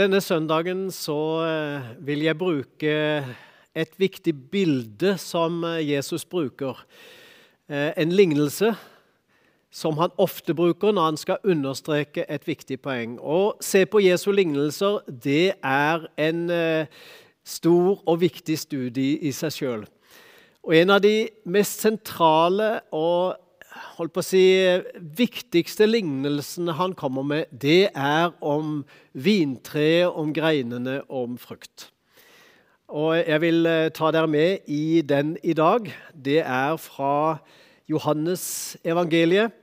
Denne søndagen så eh, vil jeg bruke et viktig bilde som eh, Jesus bruker. Eh, en lignelse som han ofte bruker når han skal understreke et viktig poeng. Å se på Jesu lignelser det er en stor og viktig studie i seg sjøl. Og en av de mest sentrale og holdt på å si, viktigste lignelsene han kommer med, det er om vintreet, om greinene, om frukt. Og Jeg vil eh, ta dere med i den i dag. Det er fra Johannes evangeliet,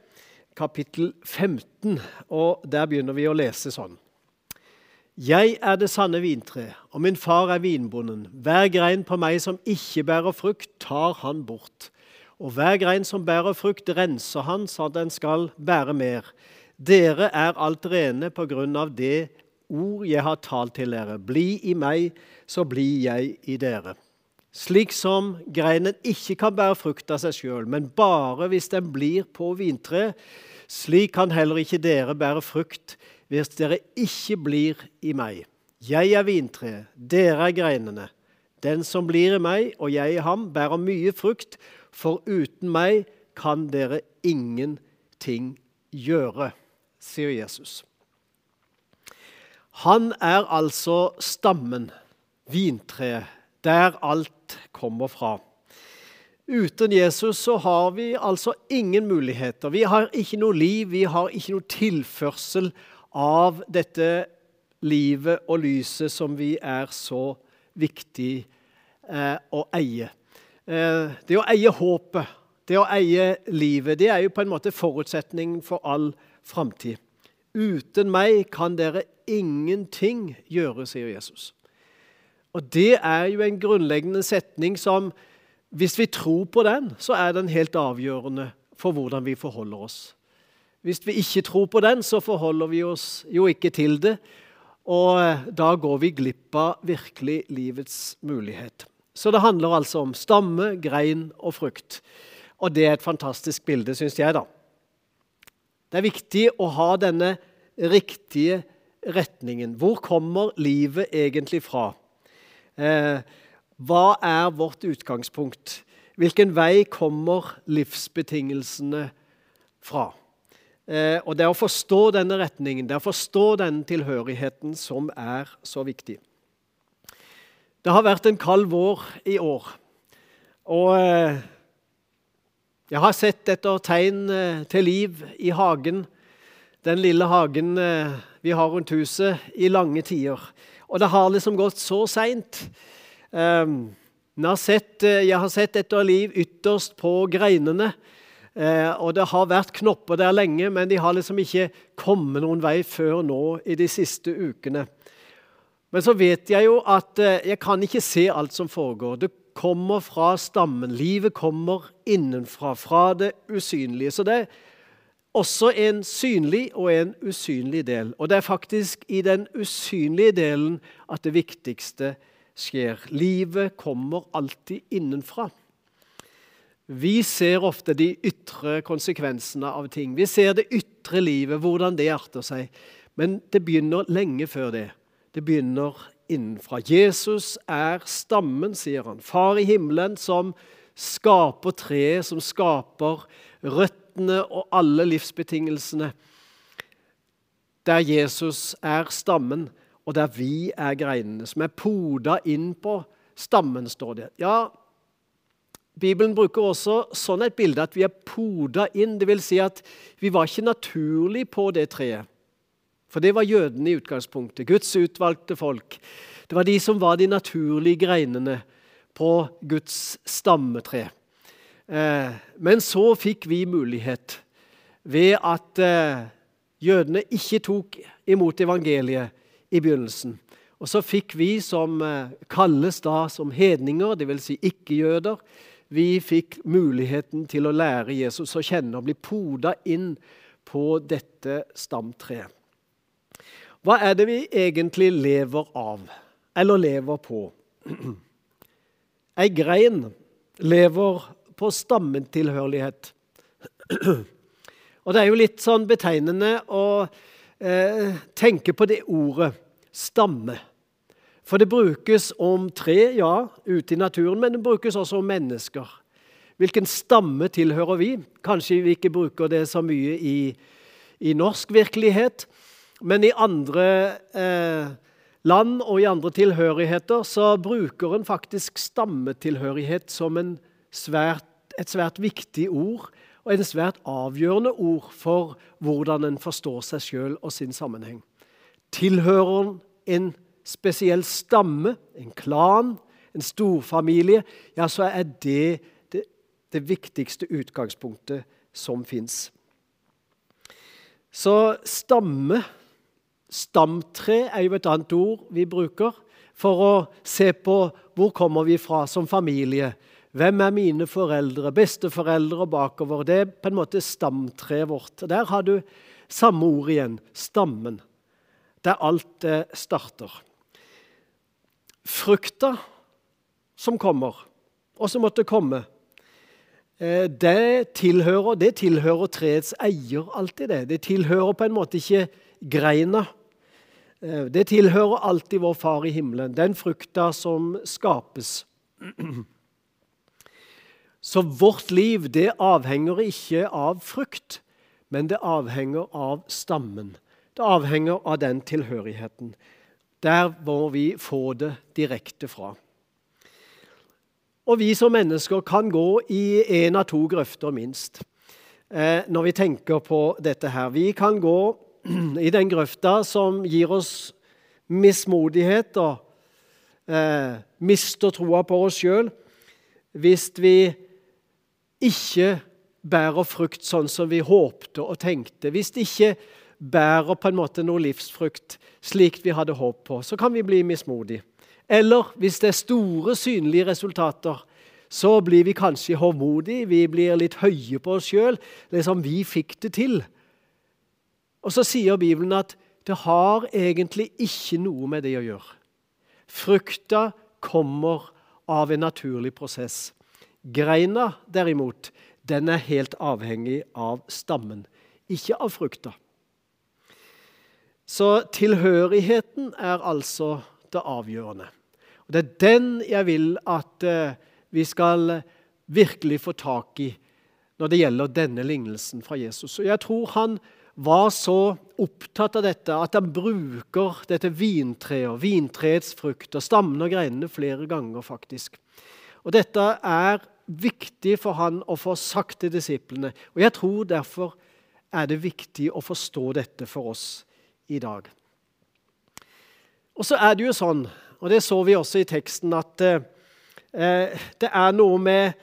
kapittel 15. Og Der begynner vi å lese sånn. Jeg er det sanne vintre, og min far er vinbonden. Hver grein på meg som ikke bærer frukt, tar han bort og hver grein som bærer frukt, renser han så den skal bære mer. Dere er alt rene på grunn av det ord jeg har talt til dere. Bli i meg, så blir jeg i dere. Slik som greinen ikke kan bære frukt av seg sjøl, men bare hvis den blir på vintreet, slik kan heller ikke dere bære frukt hvis dere ikke blir i meg. Jeg er vintreet, dere er greinene. Den som blir i meg og jeg i ham, bærer mye frukt, for uten meg kan dere ingenting gjøre, sier Jesus. Han er altså stammen, vintreet, der alt kommer fra. Uten Jesus så har vi altså ingen muligheter. Vi har ikke noe liv, vi har ikke noe tilførsel av dette livet og lyset som vi er så viktig eh, å eie. Eh, det å eie håpet, det å eie livet, det er jo på en måte forutsetningen for all framtid. Uten meg kan dere ingenting gjøre, sier Jesus. Og Det er jo en grunnleggende setning som, hvis vi tror på den, så er den helt avgjørende for hvordan vi forholder oss. Hvis vi ikke tror på den, så forholder vi oss jo ikke til det. Og da går vi glipp av virkelig livets mulighet. Så det handler altså om stamme, grein og frukt. Og det er et fantastisk bilde, syns jeg, da. Det er viktig å ha denne riktige retningen. Hvor kommer livet egentlig fra? Eh, hva er vårt utgangspunkt? Hvilken vei kommer livsbetingelsene fra? Eh, og Det er å forstå denne retningen, det er å forstå denne tilhørigheten, som er så viktig. Det har vært en kald vår i år. Og eh, jeg har sett etter tegn eh, til liv i hagen, den lille hagen eh, vi har rundt huset, i lange tider. Og det har liksom gått så seint. Ehm, jeg har sett etter liv ytterst på greinene. Og det har vært knopper der lenge, men de har liksom ikke kommet noen vei før nå i de siste ukene. Men så vet jeg jo at eh, jeg kan ikke se alt som foregår. Det kommer fra stammen. Livet kommer innenfra, fra det usynlige. Så det er også en synlig og en usynlig del. Og det er faktisk i den usynlige delen at det viktigste skjer. Livet kommer alltid innenfra. Vi ser ofte de ytre konsekvensene av ting. Vi ser det ytre livet, hvordan det arter seg. Men det begynner lenge før det. Det begynner innenfra. Jesus er stammen, sier han. Far i himmelen som skaper treet, som skaper røttene og alle livsbetingelsene. Der Jesus er stammen, og der vi er greinene, som er poda inn på stammen, står det. Ja, Bibelen bruker også sånn et bilde at vi er poda inn. Det vil si at vi var ikke naturlig på det treet. For det var jødene i utgangspunktet. Guds utvalgte folk. Det var de som var de naturlige greinene på Guds stammetre. Eh, men så fikk vi mulighet ved at eh, jødene ikke tok imot evangeliet i begynnelsen. Og så fikk vi, som eh, kalles da som hedninger, dvs. Si ikke-jøder, vi fikk muligheten til å lære Jesus å kjenne og bli poda inn på dette stamtreet. Hva er det vi egentlig lever av, eller lever på? Ei grein lever på stammetilhørighet. Og det er jo litt sånn betegnende å eh, tenke på det ordet stamme. For det brukes om tre, ja, ute i naturen, men det brukes også om mennesker. Hvilken stamme tilhører vi? Kanskje vi ikke bruker det så mye i, i norsk virkelighet, men i andre eh, land og i andre tilhørigheter så bruker en faktisk stammetilhørighet som svært, et svært viktig ord og en svært avgjørende ord for hvordan en forstår seg sjøl og sin sammenheng. Tilhører en spesiell stamme, en klan, en storfamilie, ja, så er det det, det viktigste utgangspunktet som fins. Så stamme, stamtre, er jo et annet ord vi bruker for å se på hvor kommer vi fra som familie. Hvem er mine foreldre, besteforeldre og bakover? Det er på en måte stamtreet vårt. Der har du samme ord igjen, stammen, der alt starter. Frukta som kommer, og som måtte komme, eh, det tilhører, det tilhører treets eier alltid. Det Det tilhører på en måte ikke greina. Eh, det tilhører alltid vår Far i himmelen, den frukta som skapes. Så vårt liv det avhenger ikke av frukt, men det avhenger av stammen. Det avhenger av den tilhørigheten. Der må vi få det direkte fra. Og vi som mennesker kan gå i én av to grøfter, minst, eh, når vi tenker på dette her. Vi kan gå i den grøfta som gir oss mismodighet og eh, mister troa på oss sjøl hvis vi ikke bærer frukt sånn som vi håpte og tenkte. Hvis det ikke bærer på en måte noe livsfrukt slik vi hadde håp på, så kan vi bli mismodige. Eller hvis det er store, synlige resultater, så blir vi kanskje hovmodige. Vi blir litt høye på oss sjøl. Liksom vi fikk det til. Og så sier Bibelen at det har egentlig ikke noe med det å gjøre. Frukta kommer av en naturlig prosess. Greina, derimot, den er helt avhengig av stammen, ikke av frukta. Så tilhørigheten er altså det avgjørende. Og Det er den jeg vil at eh, vi skal virkelig få tak i når det gjelder denne lignelsen fra Jesus. Og Jeg tror han var så opptatt av dette at han bruker dette vintreet, vintreets frukt og stammen og greinene flere ganger, faktisk. Og Dette er viktig for han å få sagt til disiplene. Og Jeg tror derfor er det viktig å forstå dette for oss i dag. Og så er det jo sånn, og det så vi også i teksten, at eh, det er noe med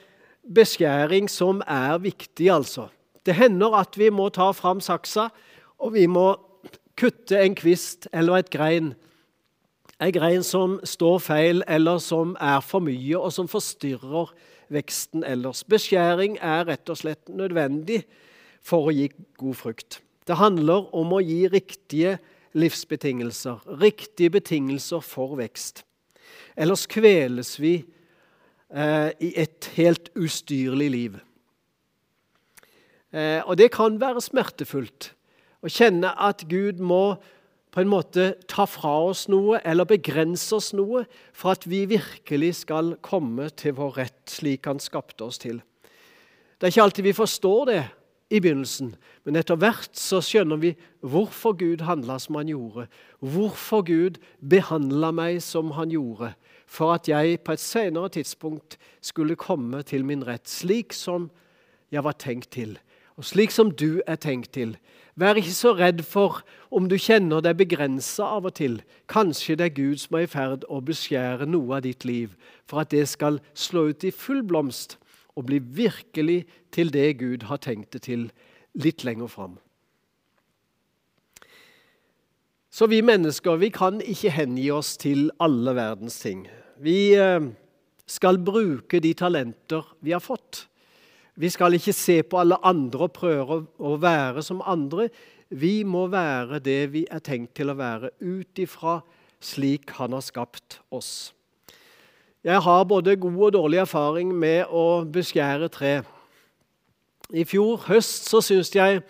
beskjæring som er viktig, altså. Det hender at vi må ta fram saksa, og vi må kutte en kvist eller et grein. En grein som står feil, eller som er for mye, og som forstyrrer veksten ellers. Beskjæring er rett og slett nødvendig for å gi god frukt. Det handler om å gi riktige livsbetingelser, riktige betingelser for vekst. Ellers kveles vi eh, i et helt ustyrlig liv. Eh, og det kan være smertefullt å kjenne at Gud må på en måte ta fra oss noe eller begrense oss noe for at vi virkelig skal komme til vår rett slik Han skapte oss til. Det er ikke alltid vi forstår det, i begynnelsen. Men etter hvert så skjønner vi hvorfor Gud handla som han gjorde. Hvorfor Gud behandla meg som han gjorde. For at jeg på et senere tidspunkt skulle komme til min rett, slik som jeg var tenkt til. Og slik som du er tenkt til. Vær ikke så redd for om du kjenner deg begrensa av og til. Kanskje det er Gud som er i ferd å beskjære noe av ditt liv, for at det skal slå ut i full blomst og bli virkelig til det Gud har tenkt det til litt lenger fram. Så vi mennesker vi kan ikke hengi oss til alle verdens ting. Vi eh, skal bruke de talenter vi har fått. Vi skal ikke se på alle andre og prøve å være som andre. Vi må være det vi er tenkt til å være, ut ifra slik Han har skapt oss. Jeg har både god og dårlig erfaring med å beskjære tre. I fjor høst så syns jeg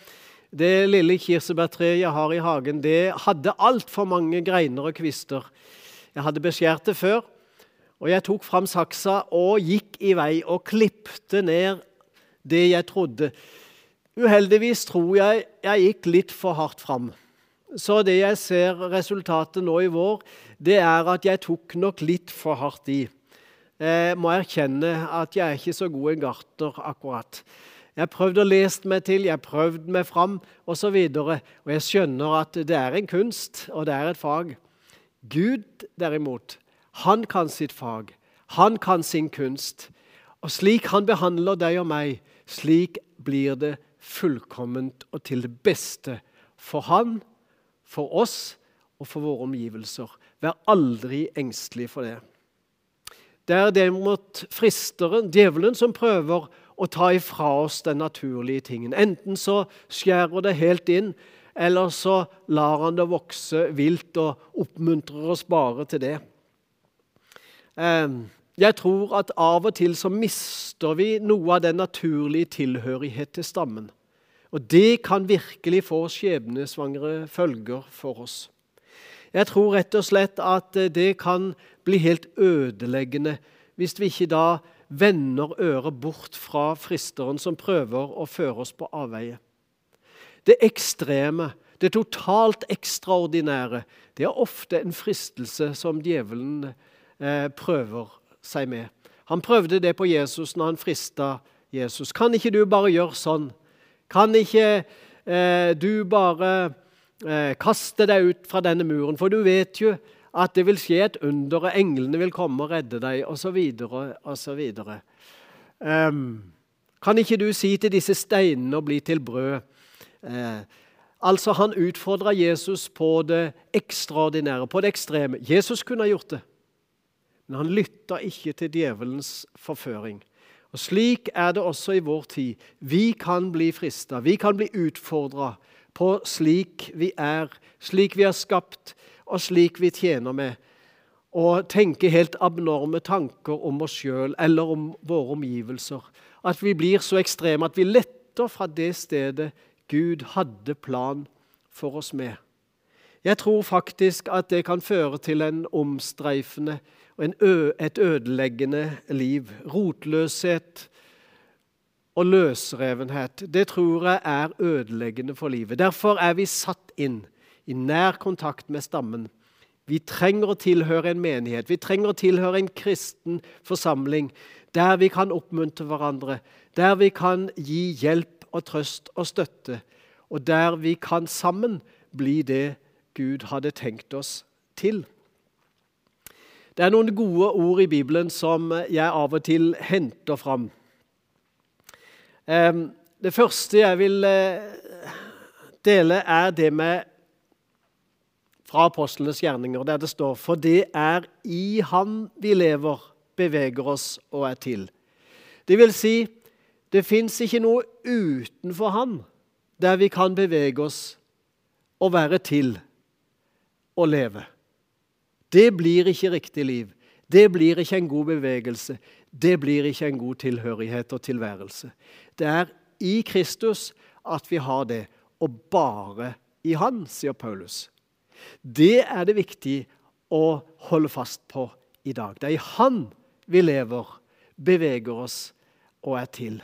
Det lille kirsebærtreet jeg har i hagen, det hadde altfor mange greiner og kvister. Jeg hadde beskjært det før, og jeg tok fram saksa og gikk i vei og klipte ned det jeg trodde. Uheldigvis tror jeg jeg gikk litt for hardt fram. Så det jeg ser resultatet nå i vår, det er at jeg tok nok litt for hardt i. Jeg må erkjenne at jeg er ikke så god en gartner akkurat. Jeg har prøvd å lese meg til, jeg har prøvd meg fram osv. Og, så og jeg skjønner at det er en kunst, og det er et fag. Gud, derimot, han kan sitt fag. Han kan sin kunst. Og slik han behandler deg og meg, slik blir det fullkomment og til det beste for han for oss og for våre omgivelser. Vær aldri engstelig for det. Det er derimot fristeren, djevelen, som prøver å ta ifra oss den naturlige tingen. Enten så skjærer det helt inn, eller så lar han det vokse vilt og oppmuntrer oss bare til det. Ehm, jeg tror at av og til så mister vi noe av den naturlige tilhørighet til stammen. Og det kan virkelig få skjebnesvangre følger for oss. Jeg tror rett og slett at det kan bli helt ødeleggende hvis vi ikke da vender øret bort fra fristeren som prøver å føre oss på avveie. Det ekstreme, det totalt ekstraordinære, det er ofte en fristelse som djevelen eh, prøver seg med. Han prøvde det på Jesus når han frista Jesus. Kan ikke du bare gjøre sånn? Kan ikke eh, du bare eh, kaste deg ut fra denne muren? For du vet jo at det vil skje et under, og englene vil komme og redde deg, osv. osv. Um, kan ikke du si til disse steinene å bli til brød? Eh, altså, Han utfordra Jesus på det ekstraordinære, på det ekstreme. Jesus kunne ha gjort det, men han lytta ikke til djevelens forføring. Og Slik er det også i vår tid. Vi kan bli frista, vi kan bli utfordra på slik vi er, slik vi er skapt, og slik vi tjener med. Og tenke helt abnorme tanker om oss sjøl eller om våre omgivelser. At vi blir så ekstreme at vi letter fra det stedet Gud hadde plan for oss med. Jeg tror faktisk at det kan føre til en omstreifende og et ødeleggende liv. Rotløshet og løsrevenhet. Det tror jeg er ødeleggende for livet. Derfor er vi satt inn i nær kontakt med stammen. Vi trenger å tilhøre en menighet, vi trenger å tilhøre en kristen forsamling der vi kan oppmuntre hverandre, der vi kan gi hjelp og trøst og støtte, og der vi kan sammen bli det Gud hadde tenkt oss til. Det er noen gode ord i Bibelen som jeg av og til henter fram. Det første jeg vil eh, dele, er det med fra apostlenes gjerninger, der det står For det er i Han vi lever, beveger oss og er til. Det vil si, det fins ikke noe utenfor Han der vi kan bevege oss og være til og leve. Det blir ikke riktig liv. Det blir ikke en god bevegelse. Det blir ikke en god tilhørighet og tilværelse. Det er i Kristus at vi har det, og bare i Han, sier Paulus. Det er det viktig å holde fast på i dag. Det er i Han vi lever, beveger oss og er til.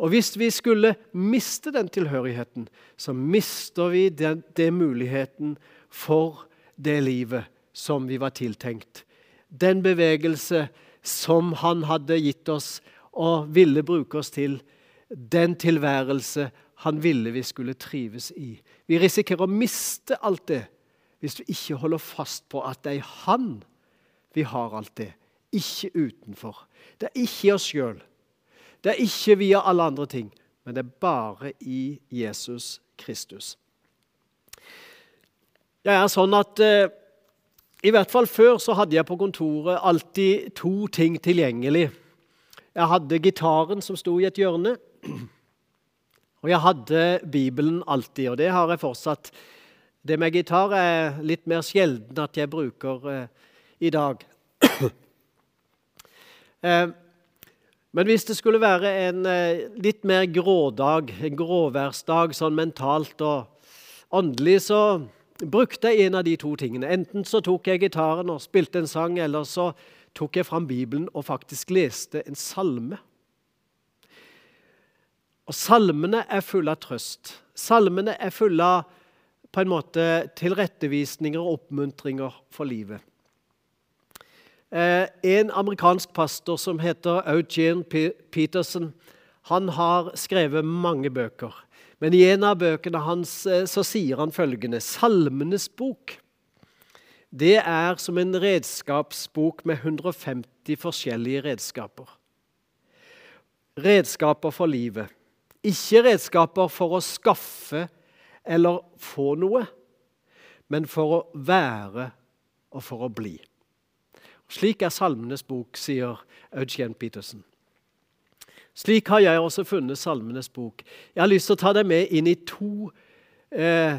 Og Hvis vi skulle miste den tilhørigheten, så mister vi den, den muligheten for det livet som vi var tiltenkt. Den bevegelse som Han hadde gitt oss og ville bruke oss til. Den tilværelse Han ville vi skulle trives i. Vi risikerer å miste alt det hvis vi ikke holder fast på at det er Han vi har alt det, ikke utenfor. Det er ikke i oss sjøl. Det er ikke via alle andre ting, men det er bare i Jesus Kristus. Jeg er sånn at eh, I hvert fall før så hadde jeg på kontoret alltid to ting tilgjengelig. Jeg hadde gitaren som sto i et hjørne, og jeg hadde Bibelen alltid. Og det har jeg fortsatt. Det med gitar er litt mer sjelden at jeg bruker eh, i dag. eh, Men hvis det skulle være en litt mer grådag, en gråværsdag sånn mentalt og åndelig, så brukte jeg en av de to tingene. Enten så tok jeg gitaren og spilte en sang, eller så tok jeg fram Bibelen og faktisk leste en salme. Og Salmene er fulle av trøst. Salmene er fulle av på en måte tilrettevisninger og oppmuntringer for livet. Eh, en amerikansk pastor som heter Eugene Peterson, han har skrevet mange bøker. Men i en av bøkene hans eh, så sier han følgende Salmenes bok det er som en redskapsbok med 150 forskjellige redskaper. Redskaper for livet. Ikke redskaper for å skaffe eller få noe, men for å være og for å bli. Slik er Salmenes bok, sier Eugene Petersen. Slik har jeg også funnet Salmenes bok. Jeg har lyst til å ta deg med inn i to eh,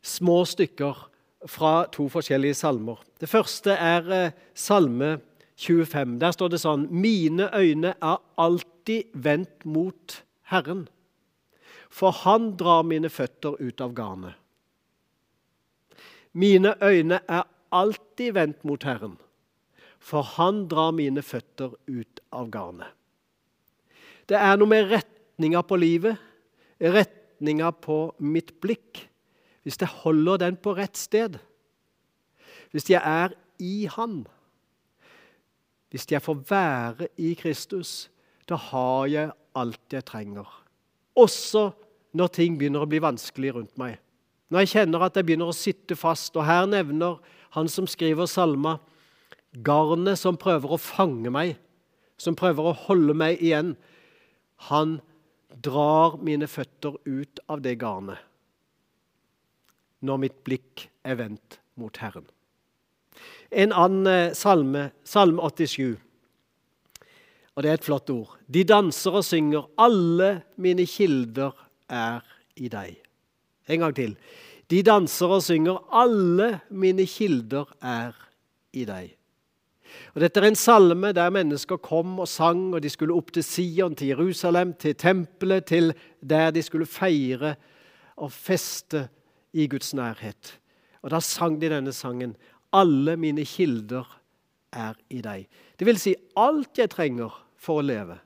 små stykker fra to forskjellige salmer. Det første er eh, Salme 25. Der står det sånn Mine øyne er alltid vendt mot Herren, for Han drar mine føtter ut av garnet. Mine øyne er alltid vendt mot Herren for han drar mine føtter ut av garnet. Det er noe med retninga på livet, retninga på mitt blikk. Hvis jeg holder den på rett sted, hvis jeg er i Han, hvis jeg får være i Kristus, da har jeg alt jeg trenger. Også når ting begynner å bli vanskelig rundt meg. Når jeg kjenner at jeg begynner å sitte fast. Og her nevner han som skriver salma, garnet som prøver å fange meg, som prøver å holde meg igjen, han drar mine føtter ut av det garnet når mitt blikk er vendt mot Herren. En annen eh, salme, salme 87, og det er et flott ord. De danser og synger, alle mine kilder er i deg. En gang til. De danser og synger, alle mine kilder er i deg. Og Dette er en salme der mennesker kom og sang, og de skulle opp til Sion, til Jerusalem, til tempelet, til der de skulle feire og feste i Guds nærhet. Og Da sang de denne sangen. Alle mine kilder er i deg. Det vil si alt jeg trenger for å leve.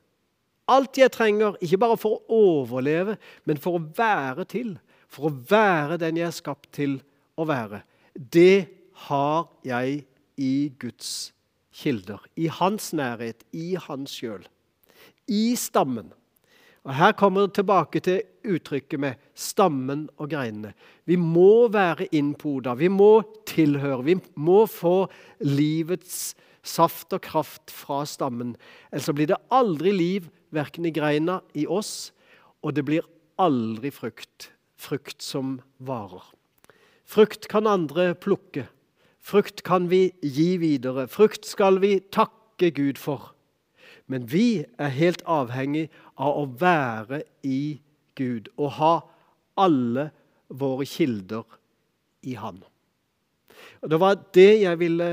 Alt jeg trenger, ikke bare for å overleve, men for å være til. For å være den jeg er skapt til å være. Det har jeg i Guds nærhet kilder. I hans nærhet, i hans sjøl. I stammen. Og Her kommer det tilbake til uttrykket med stammen og greinene. Vi må være innpoda, vi må tilhøre. Vi må få livets saft og kraft fra stammen. Ellers blir det aldri liv, verken i greina, i oss, og det blir aldri frukt. Frukt som varer. Frukt kan andre plukke. Frukt kan vi gi videre. Frukt skal vi takke Gud for. Men vi er helt avhengig av å være i Gud og ha alle våre kilder i Han. Og Det var det jeg ville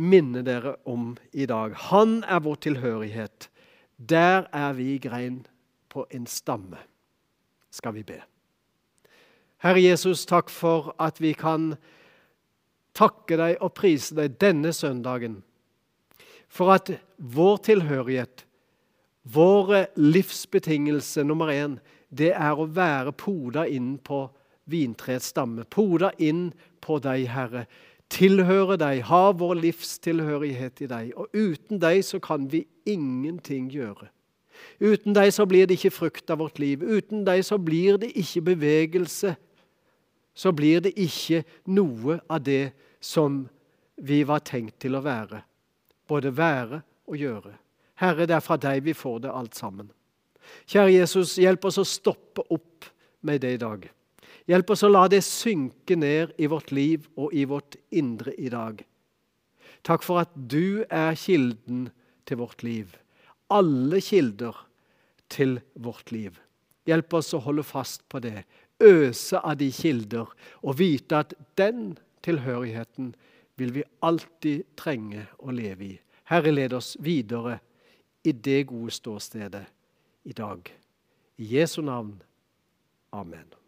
minne dere om i dag. Han er vår tilhørighet. Der er vi grein på en stamme, skal vi be. Herre Jesus, takk for at vi kan takke deg og prise deg denne søndagen for at vår tilhørighet, vår livsbetingelse nummer én, det er å være poda inn på vintreets stamme. Poda inn på deg, Herre. Tilhøre deg, ha vår livstilhørighet i deg. Og uten deg så kan vi ingenting gjøre. Uten deg så blir det ikke frukt av vårt liv. Uten deg så blir det ikke bevegelse så blir det ikke noe av det som vi var tenkt til å være. Både være og gjøre. Herre, det er fra deg vi får det alt sammen. Kjære Jesus, hjelp oss å stoppe opp med det i dag. Hjelp oss å la det synke ned i vårt liv og i vårt indre i dag. Takk for at du er kilden til vårt liv. Alle kilder til vårt liv. Hjelp oss å holde fast på det øse av de kilder og vite at den tilhørigheten vil vi alltid trenge å leve i. Herre, led oss videre i det gode ståstedet i dag. I Jesu navn. Amen.